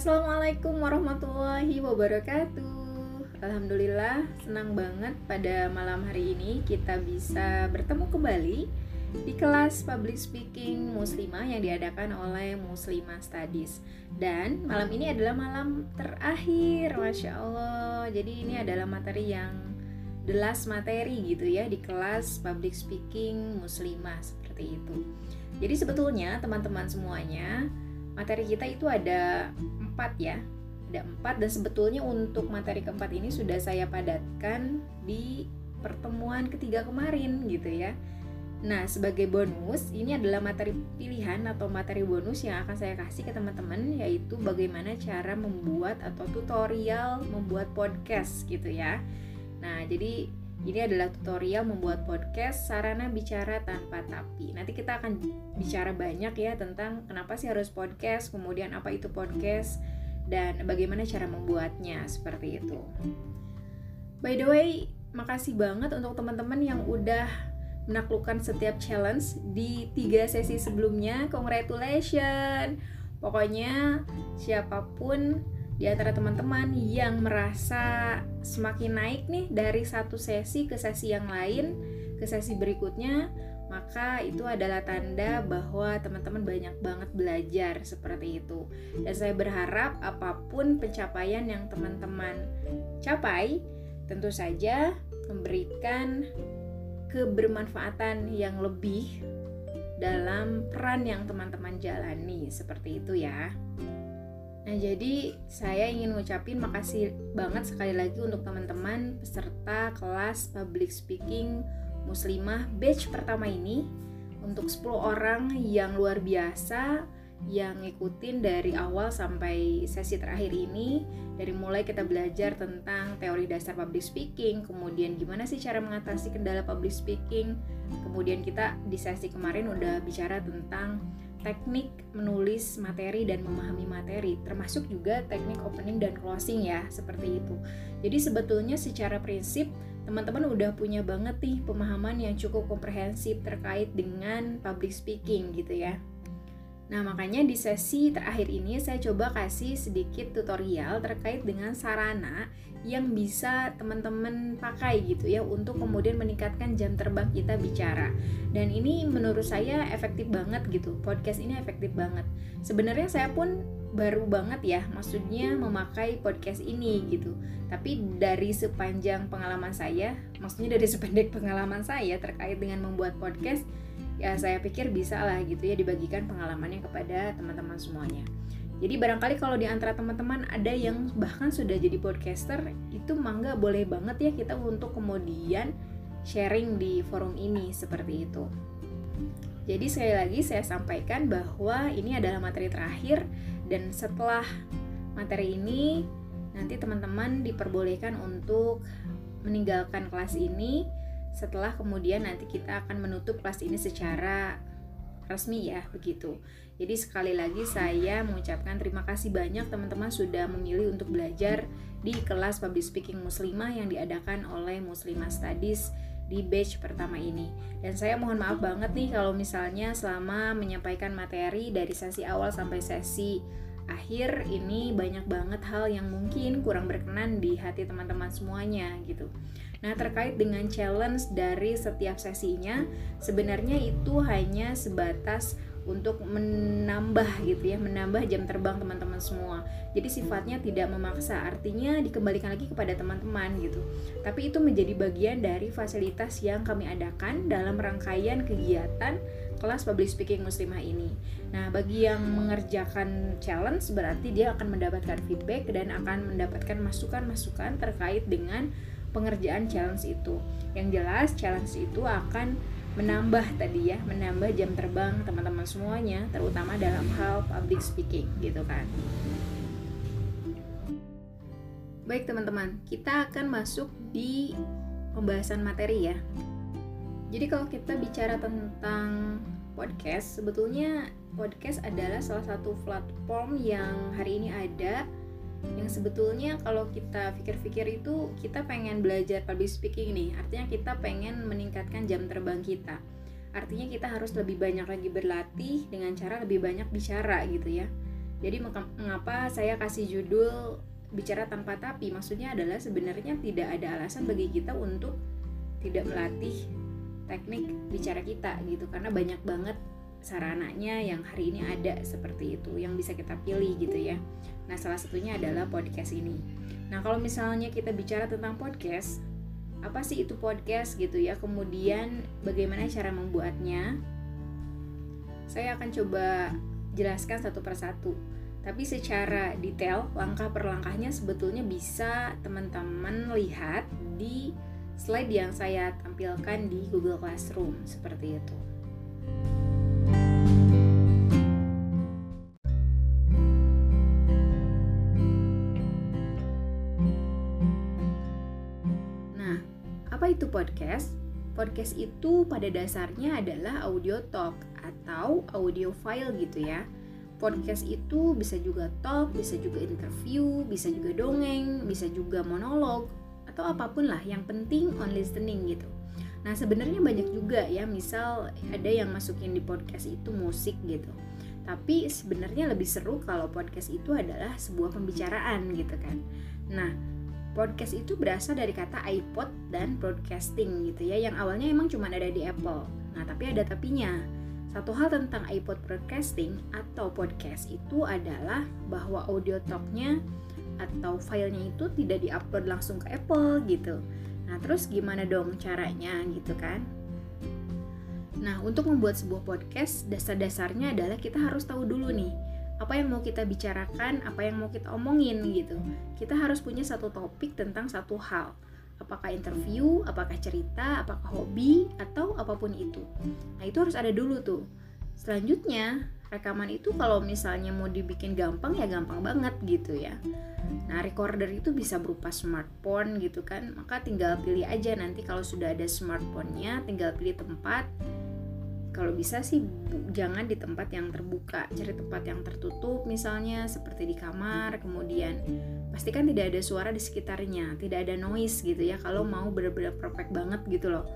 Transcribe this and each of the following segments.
Assalamualaikum warahmatullahi wabarakatuh. Alhamdulillah, senang banget pada malam hari ini kita bisa bertemu kembali di kelas Public Speaking Muslimah yang diadakan oleh Muslimah Studies. Dan malam ini adalah malam terakhir, masya Allah. Jadi ini adalah materi yang the last materi gitu ya di kelas Public Speaking Muslimah seperti itu. Jadi sebetulnya teman-teman semuanya materi kita itu ada empat ya ada empat dan sebetulnya untuk materi keempat ini sudah saya padatkan di pertemuan ketiga kemarin gitu ya Nah, sebagai bonus, ini adalah materi pilihan atau materi bonus yang akan saya kasih ke teman-teman yaitu bagaimana cara membuat atau tutorial membuat podcast gitu ya. Nah, jadi ini adalah tutorial membuat podcast sarana bicara tanpa tapi. Nanti kita akan bicara banyak ya tentang kenapa sih harus podcast, kemudian apa itu podcast, dan bagaimana cara membuatnya seperti itu. By the way, makasih banget untuk teman-teman yang udah menaklukkan setiap challenge di tiga sesi sebelumnya. Congratulations! Pokoknya siapa pun di antara teman-teman yang merasa semakin naik nih dari satu sesi ke sesi yang lain ke sesi berikutnya maka itu adalah tanda bahwa teman-teman banyak banget belajar seperti itu dan saya berharap apa pun pencapaian yang teman-teman capai tentu saja memberikan kebermanfaatan yang lebih dalam peran yang teman-teman jalani seperti itu ya. Nah, jadi saya ingin ngucapin makasih banget sekali lagi untuk teman-teman peserta kelas public speaking muslimah batch pertama ini untuk 10 orang yang luar biasa yang ngikutin dari awal sampai sesi terakhir ini dari mulai kita belajar tentang teori dasar public speaking kemudian gimana sih cara mengatasi kendala public speaking kemudian kita di sesi kemarin udah bicara tentang teknik menulis materi dan memahami materi, termasuk juga teknik opening dan closing ya, seperti itu. Jadi sebetulnya secara prinsip teman-teman udah punya banget nih pemahaman yang cukup komprehensif terkait dengan public speaking gitu ya. Nah, makanya di sesi terakhir ini saya coba kasih sedikit tutorial terkait dengan sarana yang bisa teman-teman pakai gitu ya untuk kemudian meningkatkan jam terbang kita bicara. Dan ini menurut saya efektif banget gitu. Podcast ini efektif banget. Sebenarnya saya pun baru banget ya maksudnya memakai podcast ini gitu. Tapi dari sepanjang pengalaman saya, maksudnya dari sependek pengalaman saya terkait dengan membuat podcast ya saya pikir bisa lah gitu ya dibagikan pengalamannya kepada teman-teman semuanya. Jadi barangkali kalau di antara teman-teman ada yang bahkan sudah jadi podcaster, itu mangga boleh banget ya kita untuk kemudian sharing di forum ini seperti itu. Jadi sekali lagi saya sampaikan bahwa ini adalah materi terakhir dan setelah materi ini nanti teman-teman diperbolehkan untuk meninggalkan kelas ini setelah kemudian nanti kita akan menutup kelas ini secara resmi ya begitu. Jadi sekali lagi saya mengucapkan terima kasih banyak teman-teman sudah memilih untuk belajar di kelas public speaking muslimah yang diadakan oleh Muslimah Studies di batch pertama ini. Dan saya mohon maaf banget nih kalau misalnya selama menyampaikan materi dari sesi awal sampai sesi akhir ini banyak banget hal yang mungkin kurang berkenan di hati teman-teman semuanya gitu. Nah, terkait dengan challenge dari setiap sesinya, sebenarnya itu hanya sebatas untuk menambah gitu ya, menambah jam terbang teman-teman semua. Jadi sifatnya tidak memaksa, artinya dikembalikan lagi kepada teman-teman gitu. Tapi itu menjadi bagian dari fasilitas yang kami adakan dalam rangkaian kegiatan kelas public speaking muslimah ini. Nah, bagi yang mengerjakan challenge berarti dia akan mendapatkan feedback dan akan mendapatkan masukan-masukan terkait dengan pengerjaan challenge itu. Yang jelas challenge itu akan menambah tadi ya, menambah jam terbang teman-teman semuanya, terutama dalam hal public speaking gitu kan. Baik teman-teman, kita akan masuk di pembahasan materi ya. Jadi kalau kita bicara tentang podcast, sebetulnya podcast adalah salah satu platform yang hari ini ada yang sebetulnya kalau kita pikir-pikir itu kita pengen belajar public speaking nih. Artinya kita pengen meningkatkan jam terbang kita. Artinya kita harus lebih banyak lagi berlatih dengan cara lebih banyak bicara gitu ya. Jadi mengapa saya kasih judul bicara tanpa tapi? Maksudnya adalah sebenarnya tidak ada alasan bagi kita untuk tidak melatih teknik bicara kita gitu. Karena banyak banget sarananya yang hari ini ada seperti itu yang bisa kita pilih gitu ya. Nah, salah satunya adalah podcast ini. Nah, kalau misalnya kita bicara tentang podcast, apa sih itu podcast gitu ya? Kemudian bagaimana cara membuatnya? Saya akan coba jelaskan satu persatu. Tapi secara detail, langkah per langkahnya sebetulnya bisa teman-teman lihat di slide yang saya tampilkan di Google Classroom seperti itu. Itu podcast? Podcast itu pada dasarnya adalah audio talk atau audio file gitu ya. Podcast itu bisa juga talk, bisa juga interview, bisa juga dongeng, bisa juga monolog, atau apa pun lah yang penting on listening gitu. Nah sebenarnya banyak juga ya misal ada yang masukin di podcast itu musik gitu. Tapi sebenarnya lebih seru kalau podcast itu adalah sebuah pembicaraan gitu kan. Nah podcast itu berasal dari kata iPod dan broadcasting gitu ya yang awalnya emang cuma ada di Apple. Nah tapi ada tapinya satu hal tentang iPod Broadcasting atau podcast itu adalah bahwa audio talknya atau filenya itu tidak diupload langsung ke Apple gitu. Nah terus gimana dong caranya gitu kan? Nah untuk membuat sebuah podcast dasar-dasarnya adalah kita harus tahu dulu nih apa yang mau kita bicarakan, apa yang mau kita omongin gitu. Kita harus punya satu topik tentang satu hal apakah interview, apakah cerita, apakah hobi, atau apa pun itu. Nah, itu harus ada dulu tuh. Selanjutnya, rekaman itu kalau misalnya mau dibikin gampang ya gampang banget gitu ya. Nah, recorder itu bisa berupa smartphone gitu kan. Maka tinggal pilih aja nanti kalau sudah ada smartphone-nya, tinggal pilih tempat kalau bisa sih jangan di tempat yang terbuka cari tempat yang tertutup misalnya seperti di kamar kemudian pastikan tidak ada suara di sekitarnya tidak ada noise gitu ya kalau mau benar-benar perfect banget gitu loh.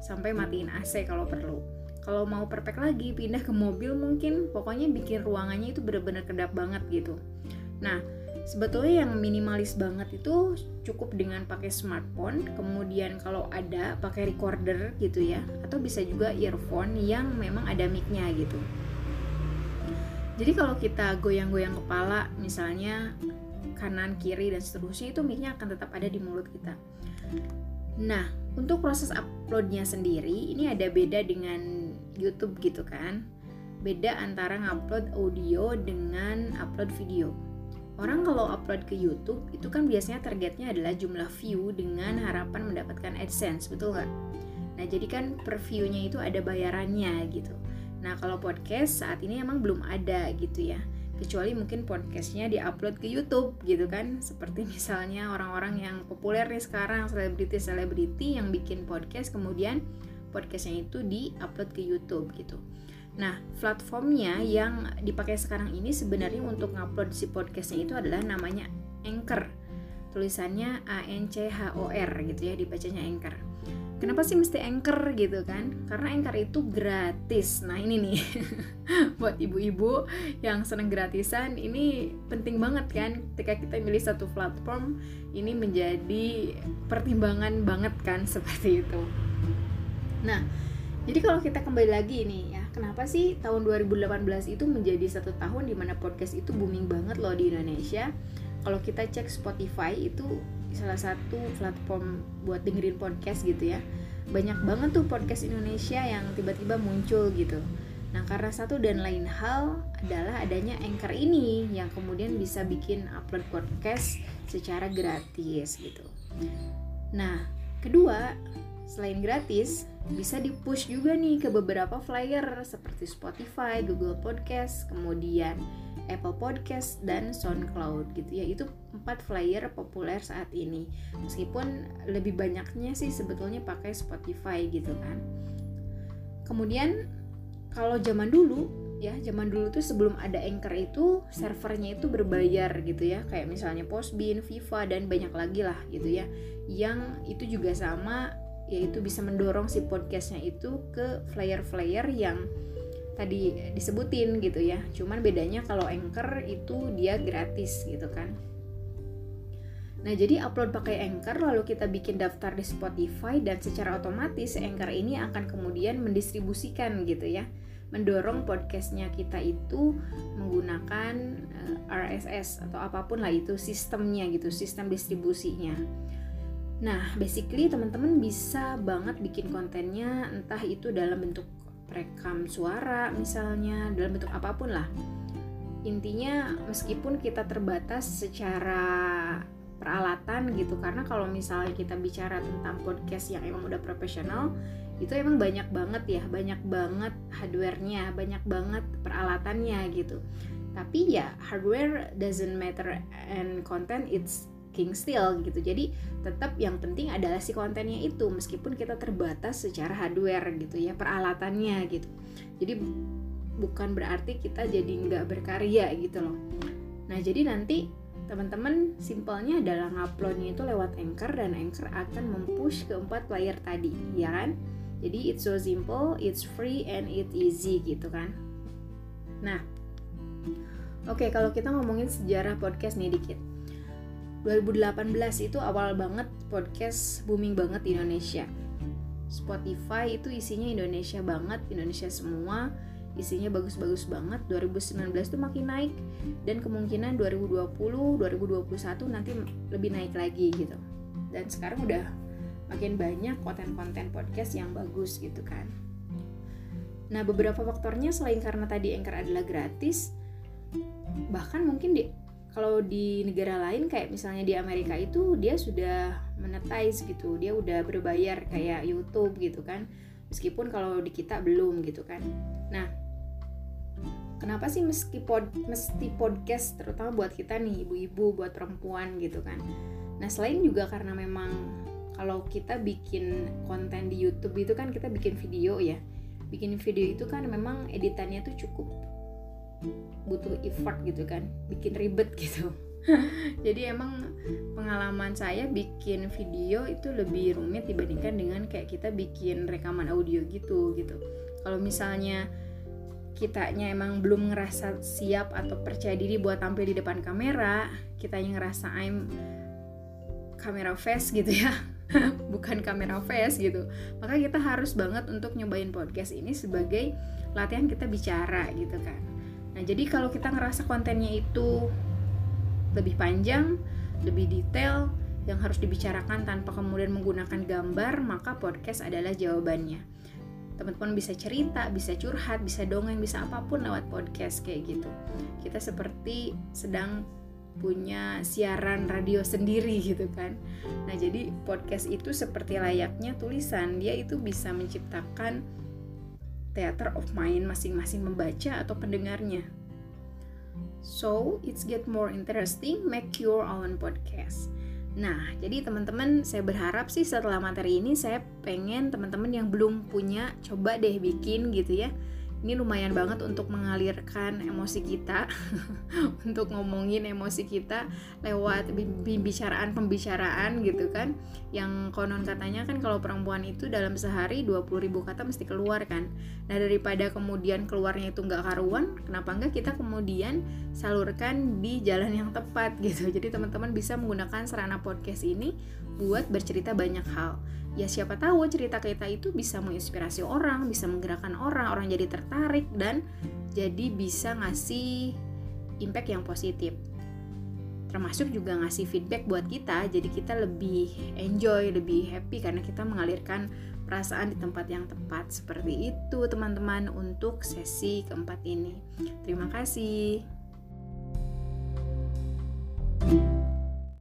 Sampai matiin AC kalau perlu. Kalau mau perfect lagi pindah ke mobil mungkin pokoknya bikin ruangannya itu benar-benar kedap banget gitu. Nah sebetulnya yang minimalis banget itu cukup dengan pakai smartphone kemudian kalau ada pakai recorder gitu ya atau bisa juga earphone yang memang ada micnya gitu. Jadi kalau kita goyang-goyang kepala misalnya kanan kiri dan seterusnya itu micnya akan tetap ada di mulut kita. Nah untuk proses uploadnya sendiri ini ada beda dengan YouTube gitu kan. Beda antara ngupload audio dengan upload video Orang kalau upload ke YouTube itu kan biasanya targetnya adalah jumlah view dengan harapan mendapatkan AdSense, betul nggak? Nah jadi kan per view-nya itu ada bayarannya gitu. Nah kalau podcast saat ini emang belum ada gitu ya kecuali mungkin podcastnya diupload ke YouTube gitu kan seperti misalnya orang-orang yang populer nih sekarang selebriti-selebriti yang bikin podcast kemudian podcastnya itu diupload ke YouTube gitu Nah, platformnya yang dipakai sekarang ini sebenarnya untuk ngupload si podcastnya itu adalah namanya Anchor. Tulisannya A N C H O R gitu ya, dibacanya Anchor. Kenapa sih mesti Anchor gitu kan? Karena Anchor itu gratis. Nah, ini nih buat ibu-ibu yang seneng gratisan ini penting banget kan ketika kita milih satu platform ini menjadi pertimbangan banget kan seperti itu. Nah, jadi kalau kita kembali lagi nih ya kenapa sih tahun 2018 itu menjadi satu tahun di mana podcast itu booming banget loh di Indonesia? Kalau kita cek Spotify itu salah satu platform buat dengerin podcast gitu ya. Banyak banget tuh podcast Indonesia yang tiba-tiba muncul gitu. Nah, karena satu dan lain hal adalah adanya Anchor ini yang kemudian bisa bikin upload podcast secara gratis gitu. Nah, kedua, Selain gratis, bisa di-push juga nih ke beberapa flyer seperti Spotify, Google Podcast, kemudian Apple Podcast dan SoundCloud gitu ya. Itu empat flyer populer saat ini. Meskipun lebih banyaknya sih sebetulnya pakai Spotify gitu kan. Kemudian kalau zaman dulu ya zaman dulu tuh sebelum ada Anchor itu servernya itu berbayar gitu ya kayak misalnya Postbin, Viva dan banyak lagi lah gitu ya yang itu juga sama yaitu bisa mendorong si podcastnya itu ke flyer-flyer yang tadi disebutin gitu ya cuman bedanya kalau Anchor itu dia gratis gitu kan Nah, jadi upload pakai Anchor lalu kita bikin daftar di Spotify dan secara otomatis Anchor ini akan kemudian mendistribusikan gitu ya. Mendorong podcastnya kita itu menggunakan eh, RSS atau apa pun lah itu sistemnya gitu, sistem distribusinya. Nah, basically teman-teman bisa banget bikin kontennya entah itu dalam bentuk rekam suara misalnya, dalam bentuk apa pun lah. Intinya meskipun kita terbatas secara peralatan gitu karena kalau misalnya kita bicara tentang podcast yang emang udah profesional itu emang banyak banget ya banyak banget hardwarenya banyak banget peralatannya gitu tapi ya hardware doesn't matter and content it's king still gitu. Jadi tetap yang penting adalah si kontennya itu meskipun kita terbatas secara hardware gitu ya peralatannya gitu. Jadi bukan berarti kita jadi nggak berkarya gitu loh. Nah jadi nanti teman-teman simpelnya adalah nguploadnya itu lewat Anchor dan Anchor akan mempush ke empat player tadi ya kan? Jadi it's so simple it's free and it's easy gitu kan? Nah oke okay, kalau kita ngomongin sejarah podcast nih dikit 2018 itu awal banget podcast booming banget di Indonesia. Spotify itu isinya Indonesia banget Indonesia semua isinya bagus-bagus banget. 2019 tuh makin naik dan kemungkinan 2020 2021 nanti lebih naik lagi gitu. Dan sekarang udah makin banyak konten-konten podcast yang bagus gitu kan. Nah beberapa faktornya selain karena tadi Anchor adalah gratis bahkan mungkin di kalau di negara lain kayak misalnya di Amerika itu dia sudah monetize gitu. Dia udah berbayar kayak YouTube gitu kan. Meskipun kalau di kita belum gitu kan. Nah kenapa sih meski pod, mesti podcast terutama buat kita nih ibu-ibu buat perempuan gitu kan? Nah selain juga karena memang kalau kita bikin konten di YouTube itu kan kita bikin video ya. Bikin video itu kan memang editannya tuh cukup butuh effort gitu kan bikin ribet gitu jadi emang pengalaman saya bikin video itu lebih rumit dibandingkan dengan kayak kita bikin rekaman audio gitu gitu kalau misalnya kitanya emang belum ngerasa siap atau percaya diri buat tampil di depan kamera, kita yang ngerasa I'm kamera face gitu ya, bukan kamera face gitu. Maka kita harus banget untuk nyobain podcast ini sebagai latihan kita bicara gitu kan. Nah, jadi kalau kita ngerasa kontennya itu lebih panjang, lebih detail, yang harus dibicarakan tanpa kemudian menggunakan gambar, maka podcast adalah jawabannya teman-teman bisa cerita, bisa curhat, bisa dongeng, bisa apa pun lewat podcast kayak gitu. Kita seperti sedang punya siaran radio sendiri gitu kan. Nah, jadi podcast itu seperti layaknya tulisan, dia itu bisa menciptakan theater of mind masing-masing membaca atau pendengarnya. So, it's get more interesting, make your own podcast. Nah, jadi teman-teman saya berharap sih setelah materi ini saya pengen teman-teman yang belum punya coba deh bikin gitu ya ini lumayan banget untuk mengalirkan emosi kita untuk ngomongin emosi kita lewat pembicaraan pembicaraan gitu kan. Yang konon katanya kan kalau perempuan itu dalam sehari 20 ribu kata mesti keluar kan. Nah daripada kemudian keluarnya itu nggak karuan kenapa enggak kita kemudian salurkan di jalan yang tepat gitu. Jadi teman-teman bisa menggunakan sarana podcast ini buat bercerita banyak hal ya siapa tahu cerita kita itu bisa menginspirasi orang, bisa menggerakkan orang, orang jadi tertarik dan jadi bisa ngasih impact yang positif. Termasuk juga ngasih feedback buat kita, jadi kita lebih enjoy, lebih happy karena kita mengalirkan perasaan di tempat yang tepat. Seperti itu teman-teman untuk sesi keempat ini. Terima kasih.